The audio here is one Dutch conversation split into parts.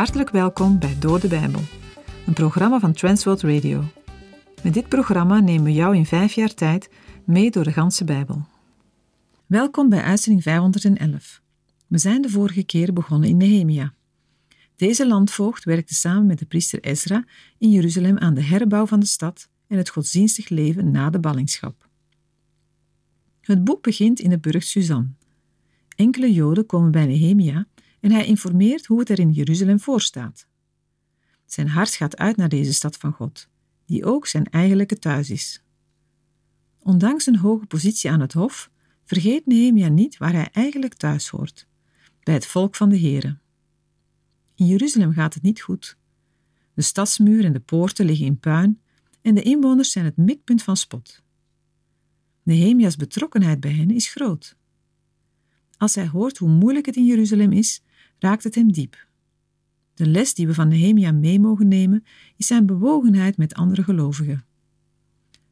Hartelijk welkom bij Door de Bijbel, een programma van Transworld Radio. Met dit programma nemen we jou in vijf jaar tijd mee door de ganse Bijbel. Welkom bij uitzending 511. We zijn de vorige keer begonnen in Nehemia. Deze landvoogd werkte samen met de priester Ezra in Jeruzalem aan de herbouw van de stad en het godsdienstig leven na de ballingschap. Het boek begint in de burcht Suzanne. Enkele Joden komen bij Nehemia en hij informeert hoe het er in Jeruzalem voor staat. Zijn hart gaat uit naar deze stad van God, die ook zijn eigenlijke thuis is. Ondanks een hoge positie aan het hof, vergeet Nehemia niet waar hij eigenlijk thuis hoort, bij het volk van de Here. In Jeruzalem gaat het niet goed. De stadsmuur en de poorten liggen in puin en de inwoners zijn het mikpunt van spot. Nehemia's betrokkenheid bij hen is groot. Als hij hoort hoe moeilijk het in Jeruzalem is, raakt het hem diep. De les die we van Nehemia mee mogen nemen, is zijn bewogenheid met andere gelovigen.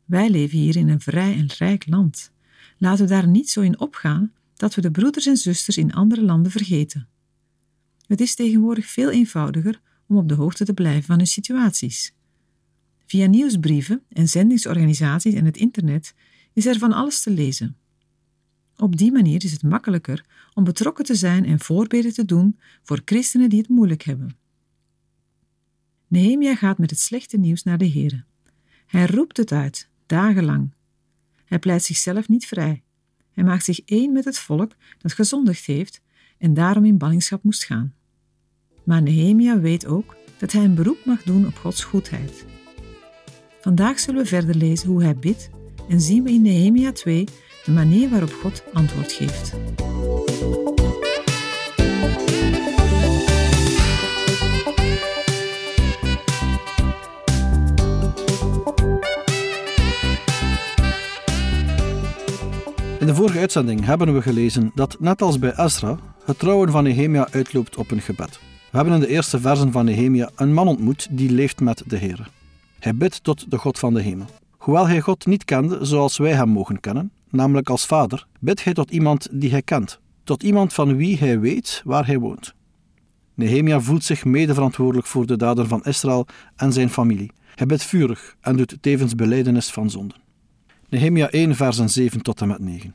Wij leven hier in een vrij en rijk land. Laten we daar niet zo in opgaan dat we de broeders en zusters in andere landen vergeten. Het is tegenwoordig veel eenvoudiger om op de hoogte te blijven van hun situaties. Via nieuwsbrieven en zendingsorganisaties en het internet is er van alles te lezen. Op die manier is het makkelijker om betrokken te zijn en voorbeelden te doen voor christenen die het moeilijk hebben. Nehemia gaat met het slechte nieuws naar de Heer. Hij roept het uit, dagenlang. Hij pleit zichzelf niet vrij. Hij maakt zich één met het volk dat gezondigd heeft en daarom in ballingschap moest gaan. Maar Nehemia weet ook dat hij een beroep mag doen op Gods goedheid. Vandaag zullen we verder lezen hoe hij bidt en zien we in Nehemia 2 de manier waarop God antwoord geeft. In de vorige uitzending hebben we gelezen dat, net als bij Ezra, het trouwen van Nehemia uitloopt op een gebed. We hebben in de eerste versen van Nehemia een man ontmoet die leeft met de Heer. Hij bidt tot de God van de hemel. Hoewel hij God niet kende zoals wij hem mogen kennen, namelijk als vader, bidt hij tot iemand die hij kent, tot iemand van wie hij weet waar hij woont. Nehemia voelt zich medeverantwoordelijk voor de daden van Israël en zijn familie. Hij bidt vurig en doet tevens beleidenis van zonden. Nehemia 1, versen 7 tot en met 9.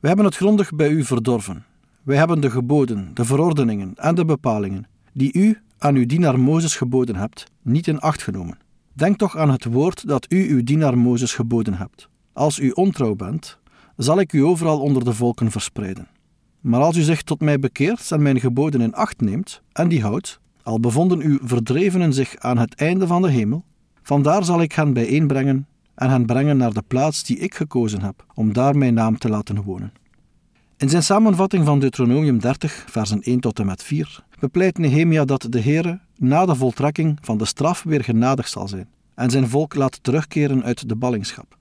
Wij hebben het grondig bij u verdorven. Wij hebben de geboden, de verordeningen en de bepalingen, die u aan uw dienaar Mozes geboden hebt, niet in acht genomen. Denk toch aan het woord dat u uw dienaar Mozes geboden hebt. Als u ontrouw bent, zal ik u overal onder de volken verspreiden. Maar als u zich tot mij bekeert en mijn geboden in acht neemt en die houdt, al bevonden uw verdrevenen zich aan het einde van de hemel, vandaar zal ik hen bijeenbrengen en hen brengen naar de plaats die ik gekozen heb, om daar mijn naam te laten wonen. In zijn samenvatting van Deuteronomium 30, versen 1 tot en met 4, bepleit Nehemia dat de Heere na de voltrekking van de straf weer genadig zal zijn en zijn volk laat terugkeren uit de ballingschap.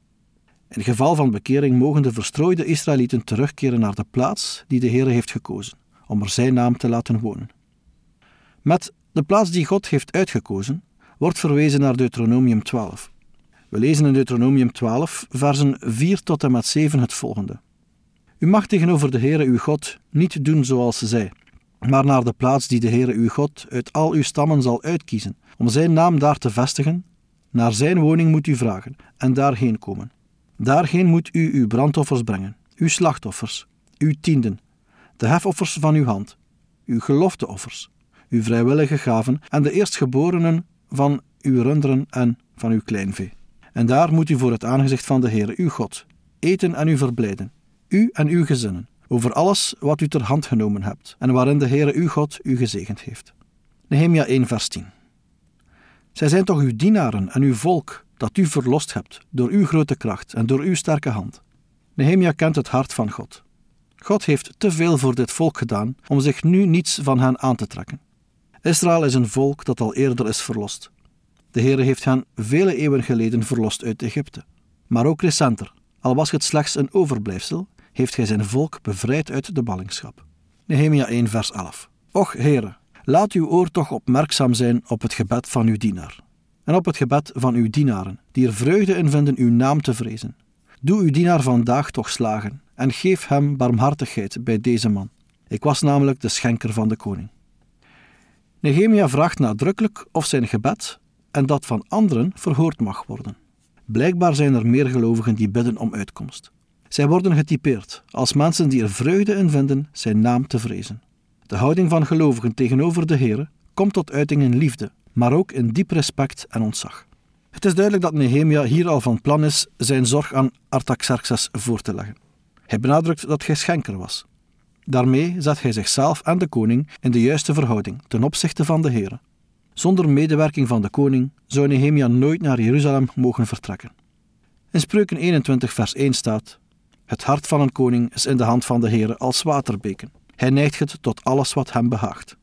In geval van bekering mogen de verstrooide Israëlieten terugkeren naar de plaats die de Heere heeft gekozen, om er zijn naam te laten wonen. Met de plaats die God heeft uitgekozen, wordt verwezen naar Deuteronomium 12. We lezen in Deuteronomium 12, versen 4 tot en met 7 het volgende. U mag tegenover de Heere uw God niet doen zoals zij, maar naar de plaats die de Heere uw God uit al uw stammen zal uitkiezen, om zijn naam daar te vestigen. Naar zijn woning moet u vragen en daarheen komen. Daarheen moet u uw brandoffers brengen, uw slachtoffers, uw tienden, de hefoffers van uw hand, uw gelofteoffers, uw vrijwillige gaven en de eerstgeborenen van uw runderen en van uw kleinvee. En daar moet u voor het aangezicht van de Heere uw God eten en u verblijden, u en uw gezinnen, over alles wat u ter hand genomen hebt en waarin de Heere uw God u gezegend heeft. Nehemia 1 vers 10 Zij zijn toch uw dienaren en uw volk dat u verlost hebt door uw grote kracht en door uw sterke hand. Nehemia kent het hart van God. God heeft te veel voor dit volk gedaan om zich nu niets van hen aan te trekken. Israël is een volk dat al eerder is verlost. De Heere heeft hen vele eeuwen geleden verlost uit Egypte. Maar ook recenter, al was het slechts een overblijfsel, heeft hij zijn volk bevrijd uit de ballingschap. Nehemia 1 vers 11 Och Heere, laat uw oor toch opmerkzaam zijn op het gebed van uw dienaar en op het gebed van uw dienaren, die er vreugde in vinden uw naam te vrezen. Doe uw dienaar vandaag toch slagen en geef hem barmhartigheid bij deze man. Ik was namelijk de schenker van de koning. Nehemia vraagt nadrukkelijk of zijn gebed en dat van anderen verhoord mag worden. Blijkbaar zijn er meer gelovigen die bidden om uitkomst. Zij worden getypeerd als mensen die er vreugde in vinden zijn naam te vrezen. De houding van gelovigen tegenover de Heer komt tot uiting in liefde, maar ook in diep respect en ontzag. Het is duidelijk dat Nehemia hier al van plan is zijn zorg aan Artaxerxes voor te leggen. Hij benadrukt dat hij schenker was. Daarmee zet hij zichzelf en de koning in de juiste verhouding ten opzichte van de Heer. Zonder medewerking van de koning zou Nehemia nooit naar Jeruzalem mogen vertrekken. In Spreuken 21 vers 1 staat Het hart van een koning is in de hand van de Heer als waterbeken. Hij neigt het tot alles wat hem behaagt.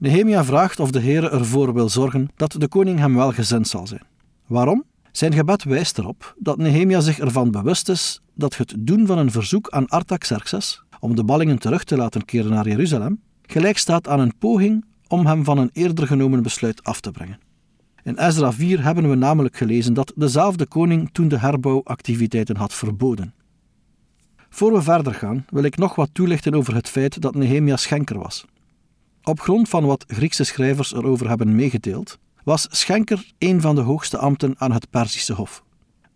Nehemia vraagt of de Heer ervoor wil zorgen dat de koning hem welgezind zal zijn. Waarom? Zijn gebed wijst erop dat Nehemia zich ervan bewust is dat het doen van een verzoek aan Artaxerxes om de ballingen terug te laten keren naar Jeruzalem gelijk staat aan een poging om hem van een eerder genomen besluit af te brengen. In Ezra 4 hebben we namelijk gelezen dat dezelfde koning toen de herbouwactiviteiten had verboden. Voor we verder gaan, wil ik nog wat toelichten over het feit dat Nehemia schenker was. Op grond van wat Griekse schrijvers erover hebben meegedeeld, was schenker een van de hoogste ambten aan het Perzische Hof.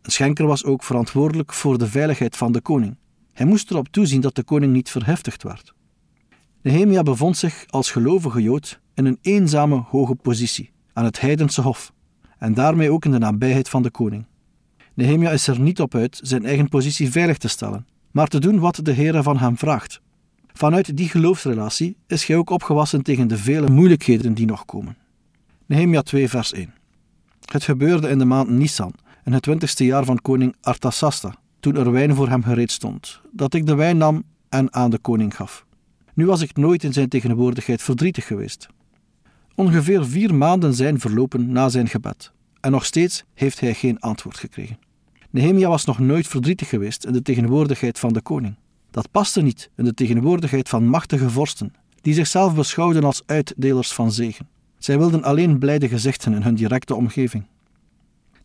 Schenker was ook verantwoordelijk voor de veiligheid van de koning. Hij moest erop toezien dat de koning niet verheftigd werd. Nehemia bevond zich als gelovige Jood in een eenzame hoge positie aan het heidense hof en daarmee ook in de nabijheid van de koning. Nehemia is er niet op uit zijn eigen positie veilig te stellen, maar te doen wat de Heer van hem vraagt. Vanuit die geloofsrelatie is hij ook opgewassen tegen de vele moeilijkheden die nog komen. Nehemia 2, vers 1. Het gebeurde in de maand Nisan, in het twintigste jaar van koning Artasasta, toen er wijn voor hem gereed stond, dat ik de wijn nam en aan de koning gaf. Nu was ik nooit in zijn tegenwoordigheid verdrietig geweest. Ongeveer vier maanden zijn verlopen na zijn gebed, en nog steeds heeft hij geen antwoord gekregen. Nehemia was nog nooit verdrietig geweest in de tegenwoordigheid van de koning. Dat paste niet in de tegenwoordigheid van machtige vorsten, die zichzelf beschouwden als uitdelers van zegen. Zij wilden alleen blijde gezichten in hun directe omgeving.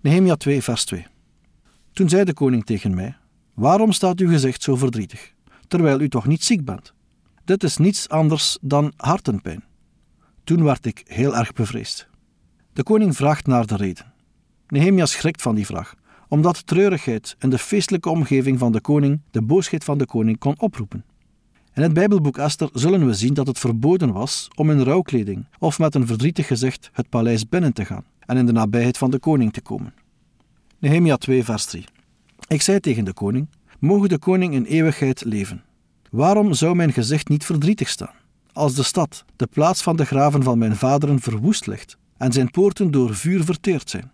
Nehemia 2, vers 2. Toen zei de koning tegen mij: Waarom staat uw gezicht zo verdrietig, terwijl u toch niet ziek bent? Dit is niets anders dan hartenpijn. Toen werd ik heel erg bevreesd. De koning vraagt naar de reden. Nehemia schrikt van die vraag, omdat treurigheid in de feestelijke omgeving van de koning de boosheid van de koning kon oproepen. In het Bijbelboek Esther zullen we zien dat het verboden was om in rouwkleding of met een verdrietig gezicht het paleis binnen te gaan en in de nabijheid van de koning te komen. Nehemia 2, vers 3. Ik zei tegen de koning: Mogen de koning in eeuwigheid leven. Waarom zou mijn gezicht niet verdrietig staan? Als de stad, de plaats van de graven van mijn vaderen, verwoest ligt en zijn poorten door vuur verteerd zijn.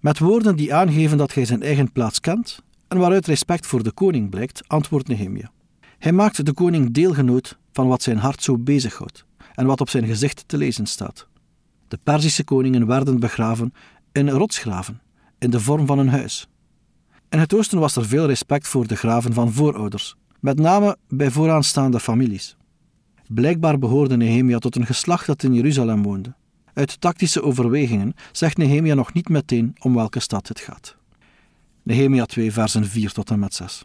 Met woorden die aangeven dat hij zijn eigen plaats kent en waaruit respect voor de koning blijkt, antwoordt Nehemia. Hij maakt de koning deelgenoot van wat zijn hart zo bezighoudt en wat op zijn gezicht te lezen staat. De Perzische koningen werden begraven in rotsgraven, in de vorm van een huis. In het oosten was er veel respect voor de graven van voorouders, met name bij vooraanstaande families. Blijkbaar behoorde Nehemia tot een geslacht dat in Jeruzalem woonde. Uit tactische overwegingen zegt Nehemia nog niet meteen om welke stad het gaat. Nehemia 2, versen 4 tot en met 6.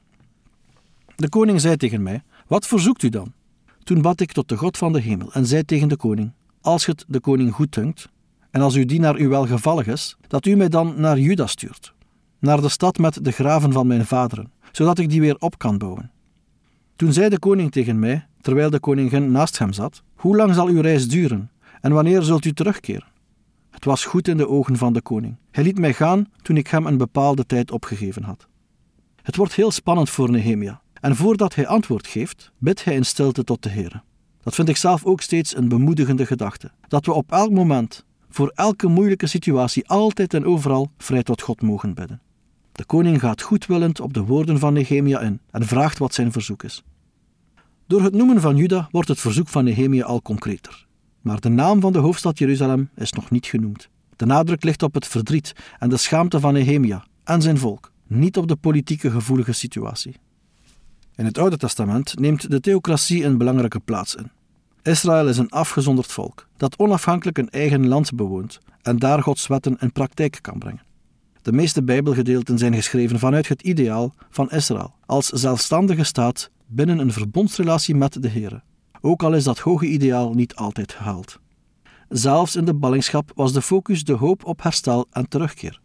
De koning zei tegen mij: Wat verzoekt u dan? Toen bad ik tot de God van de hemel en zei tegen de koning: Als het de koning goed dunkt, en als uw dienaar u welgevallig is, dat u mij dan naar Juda stuurt, naar de stad met de graven van mijn vaderen, zodat ik die weer op kan bouwen. Toen zei de koning tegen mij, terwijl de koningin naast hem zat: Hoe lang zal uw reis duren en wanneer zult u terugkeren? Het was goed in de ogen van de koning. Hij liet mij gaan toen ik hem een bepaalde tijd opgegeven had. Het wordt heel spannend voor Nehemia, en voordat hij antwoord geeft, bidt hij in stilte tot de Heer. Dat vind ik zelf ook steeds een bemoedigende gedachte. Dat we op elk moment, voor elke moeilijke situatie, altijd en overal vrij tot God mogen bidden. De koning gaat goedwillend op de woorden van Nehemia in en vraagt wat zijn verzoek is. Door het noemen van Juda wordt het verzoek van Nehemia al concreter. Maar de naam van de hoofdstad Jeruzalem is nog niet genoemd. De nadruk ligt op het verdriet en de schaamte van Nehemia en zijn volk, niet op de politieke gevoelige situatie. In het Oude Testament neemt de theocratie een belangrijke plaats in. Israël is een afgezonderd volk dat onafhankelijk een eigen land bewoont en daar Gods wetten in praktijk kan brengen. De meeste Bijbelgedeelten zijn geschreven vanuit het ideaal van Israël als zelfstandige staat binnen een verbondsrelatie met de Heer, ook al is dat hoge ideaal niet altijd gehaald. zelfs in de ballingschap was de focus de hoop op herstel en terugkeer.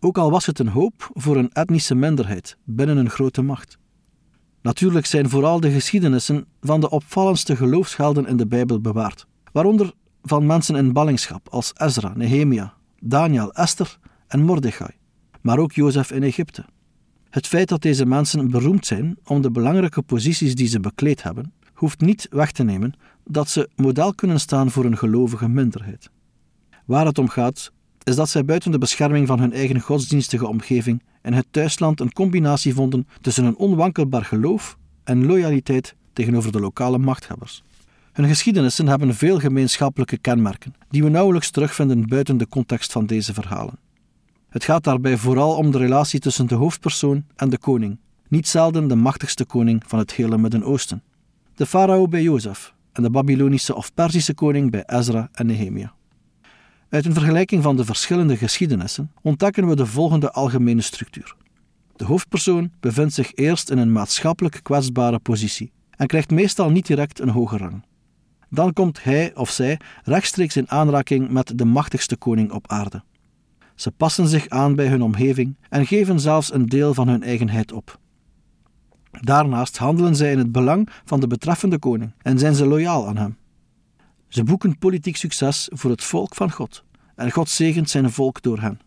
Ook al was het een hoop voor een etnische minderheid binnen een grote macht. Natuurlijk zijn vooral de geschiedenissen van de opvallendste geloofshelden in de Bijbel bewaard, waaronder van mensen in ballingschap als Ezra, Nehemia, Daniel, Esther en Mordechai, maar ook Jozef in Egypte. Het feit dat deze mensen beroemd zijn om de belangrijke posities die ze bekleed hebben, hoeft niet weg te nemen dat ze model kunnen staan voor een gelovige minderheid. Waar het om gaat, is dat zij buiten de bescherming van hun eigen godsdienstige omgeving in het thuisland een combinatie vonden tussen een onwankelbaar geloof en loyaliteit tegenover de lokale machthebbers. Hun geschiedenissen hebben veel gemeenschappelijke kenmerken, die we nauwelijks terugvinden buiten de context van deze verhalen. Het gaat daarbij vooral om de relatie tussen de hoofdpersoon en de koning, niet zelden de machtigste koning van het hele Midden-Oosten. De farao bij Jozef en de Babylonische of Perzische koning bij Ezra en Nehemia. Uit een vergelijking van de verschillende geschiedenissen ontdekken we de volgende algemene structuur. De hoofdpersoon bevindt zich eerst in een maatschappelijk kwetsbare positie en krijgt meestal niet direct een hoge rang. Dan komt hij of zij rechtstreeks in aanraking met de machtigste koning op aarde. Ze passen zich aan bij hun omgeving en geven zelfs een deel van hun eigenheid op. Daarnaast handelen zij in het belang van de betreffende koning en zijn ze loyaal aan hem. Ze boeken politiek succes voor het volk van God en God zegent zijn volk door hen.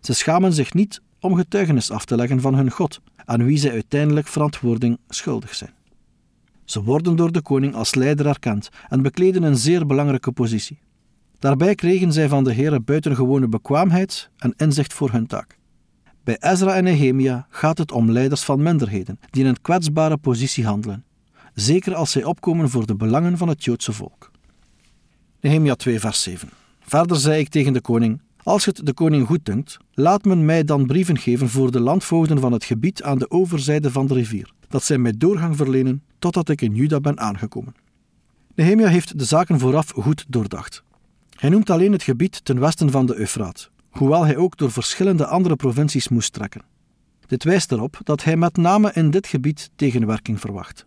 Ze schamen zich niet om getuigenis af te leggen van hun God, aan wie zij uiteindelijk verantwoording schuldig zijn. Ze worden door de koning als leider erkend en bekleden een zeer belangrijke positie. Daarbij kregen zij van de Heere buitengewone bekwaamheid en inzicht voor hun taak. Bij Ezra en Nehemia gaat het om leiders van minderheden die in een kwetsbare positie handelen, zeker als zij opkomen voor de belangen van het Joodse volk. Nehemia 2, vers 7. Verder zei ik tegen de koning: Als het de koning goed dunkt, laat men mij dan brieven geven voor de landvoogden van het gebied aan de overzijde van de rivier, dat zij mij doorgang verlenen totdat ik in Juda ben aangekomen. Nehemia heeft de zaken vooraf goed doordacht. Hij noemt alleen het gebied ten westen van de Eufraat, hoewel hij ook door verschillende andere provincies moest trekken. Dit wijst erop dat hij met name in dit gebied tegenwerking verwacht.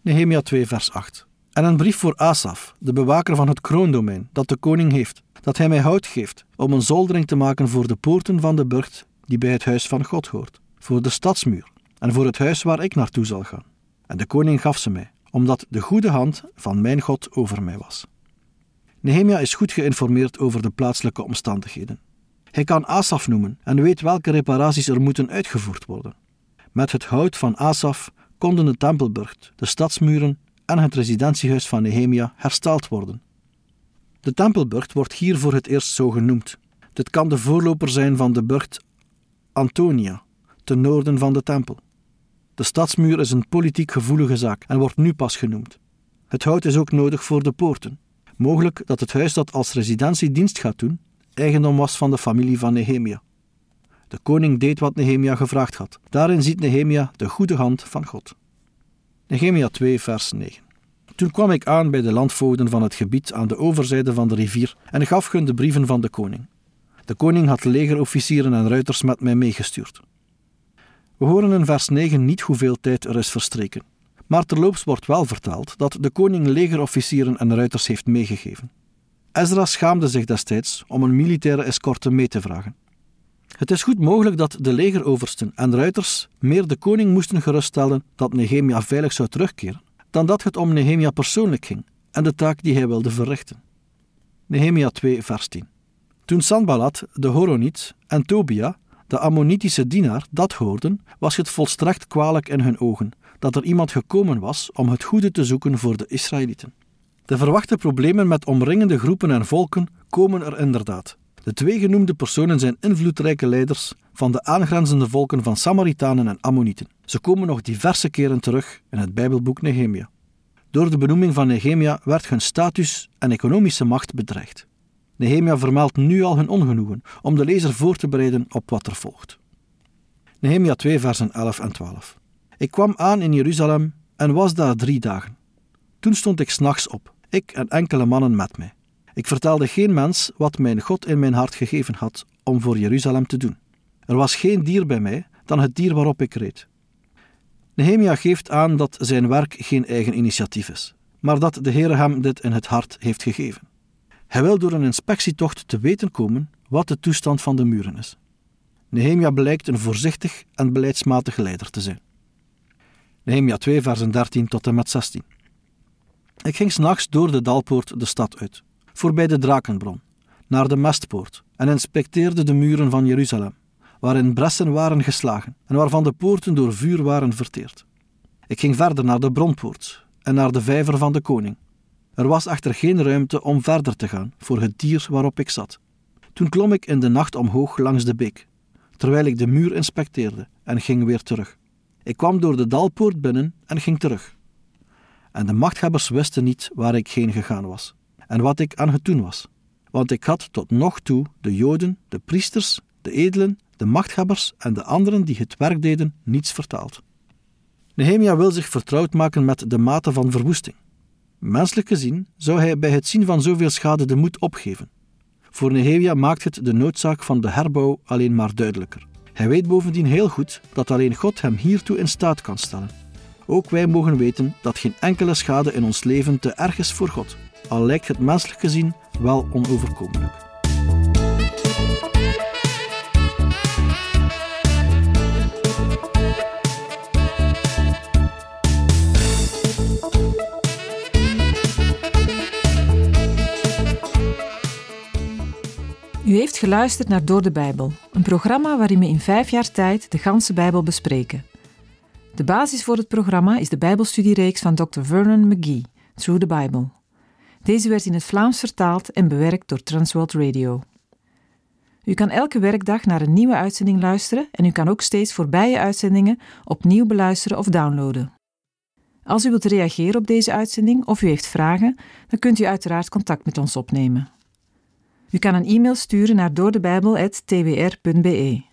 Nehemia 2, vers 8. En een brief voor Asaf, de bewaker van het kroondomein dat de koning heeft, dat hij mij hout geeft om een zoldering te maken voor de poorten van de burcht die bij het huis van God hoort, voor de stadsmuur en voor het huis waar ik naartoe zal gaan. En de koning gaf ze mij, omdat de goede hand van mijn God over mij was. Nehemia is goed geïnformeerd over de plaatselijke omstandigheden. Hij kan Asaf noemen en weet welke reparaties er moeten uitgevoerd worden. Met het hout van Asaf konden de tempelburcht, de stadsmuren en het residentiehuis van Nehemia hersteld worden. De tempelburcht wordt hier voor het eerst zo genoemd. Dit kan de voorloper zijn van de burcht Antonia, ten noorden van de tempel. De stadsmuur is een politiek gevoelige zaak en wordt nu pas genoemd. Het hout is ook nodig voor de poorten. Mogelijk dat het huis dat als residentie dienst gaat doen, eigendom was van de familie van Nehemia. De koning deed wat Nehemia gevraagd had. Daarin ziet Nehemia de goede hand van God. Nehemia 2, vers 9. Toen kwam ik aan bij de landvoogden van het gebied aan de overzijde van de rivier en gaf hun de brieven van de koning. De koning had legerofficieren en ruiters met mij meegestuurd. We horen in vers 9 niet hoeveel tijd er is verstreken, maar terloops wordt wel verteld dat de koning legerofficieren en ruiters heeft meegegeven. Ezra schaamde zich destijds om een militaire escorte mee te vragen. Het is goed mogelijk dat de legeroversten en ruiters meer de koning moesten geruststellen dat Nehemia veilig zou terugkeren, dan dat het om Nehemia persoonlijk ging en de taak die hij wilde verrichten. Nehemia 2, vers 10. Toen Sanballat, de Horoniet, en Tobia, de Ammonitische dienaar, dat hoorden, was het volstrekt kwalijk in hun ogen dat er iemand gekomen was om het goede te zoeken voor de Israëlieten. De verwachte problemen met omringende groepen en volken komen er inderdaad. De twee genoemde personen zijn invloedrijke leiders van de aangrenzende volken van Samaritanen en Ammonieten. Ze komen nog diverse keren terug in het Bijbelboek Nehemia. Door de benoeming van Nehemia werd hun status en economische macht bedreigd. Nehemia vermeldt nu al hun ongenoegen om de lezer voor te bereiden op wat er volgt. Nehemia 2, versen 11 en 12. Ik kwam aan in Jeruzalem en was daar drie dagen. Toen stond ik s'nachts op, ik en enkele mannen met mij. Ik vertelde geen mens wat mijn God in mijn hart gegeven had om voor Jeruzalem te doen. Er was geen dier bij mij dan het dier waarop ik reed. Nehemia geeft aan dat zijn werk geen eigen initiatief is, maar dat de Heer hem dit in het hart heeft gegeven. Hij wil door een inspectietocht te weten komen wat de toestand van de muren is. Nehemia blijkt een voorzichtig en beleidsmatig leider te zijn. Nehemia 2, versen 13 tot en met 16. Ik ging s'nachts door de dalpoort de stad uit, voorbij de drakenbron, naar de mestpoort en inspecteerde de muren van Jeruzalem, waarin bressen waren geslagen en waarvan de poorten door vuur waren verteerd. Ik ging verder naar de bronpoort en naar de vijver van de koning. Er was echter geen ruimte om verder te gaan voor het dier waarop ik zat. Toen klom ik in de nacht omhoog langs de beek, terwijl ik de muur inspecteerde en ging weer terug. Ik kwam door de dalpoort binnen en ging terug. En de machthebbers wisten niet waar ik heen gegaan was en wat ik aan het doen was. Want ik had tot nog toe de Joden, de priesters, de edelen, de machthebbers en de anderen die het werk deden niets vertaald. Nehemia wil zich vertrouwd maken met de mate van verwoesting. Menselijk gezien zou hij bij het zien van zoveel schade de moed opgeven. Voor Nehemia maakt het de noodzaak van de herbouw alleen maar duidelijker. Hij weet bovendien heel goed dat alleen God hem hiertoe in staat kan stellen. Ook wij mogen weten dat geen enkele schade in ons leven te erg is voor God, al lijkt het menselijk gezien wel onoverkomelijk. U heeft geluisterd naar Door de Bijbel, een programma waarin we in vijf jaar tijd de ganse Bijbel bespreken. De basis voor het programma is de Bijbelstudiereeks van Dr. Vernon McGee, Through the Bible. Deze werd in het Vlaams vertaald en bewerkt door Transworld Radio. U kan elke werkdag naar een nieuwe uitzending luisteren en u kan ook steeds voorbije uitzendingen opnieuw beluisteren of downloaden. Als u wilt reageren op deze uitzending of u heeft vragen, dan kunt u uiteraard contact met ons opnemen. U kan een e-mail sturen naar doordebijbel.twr.be.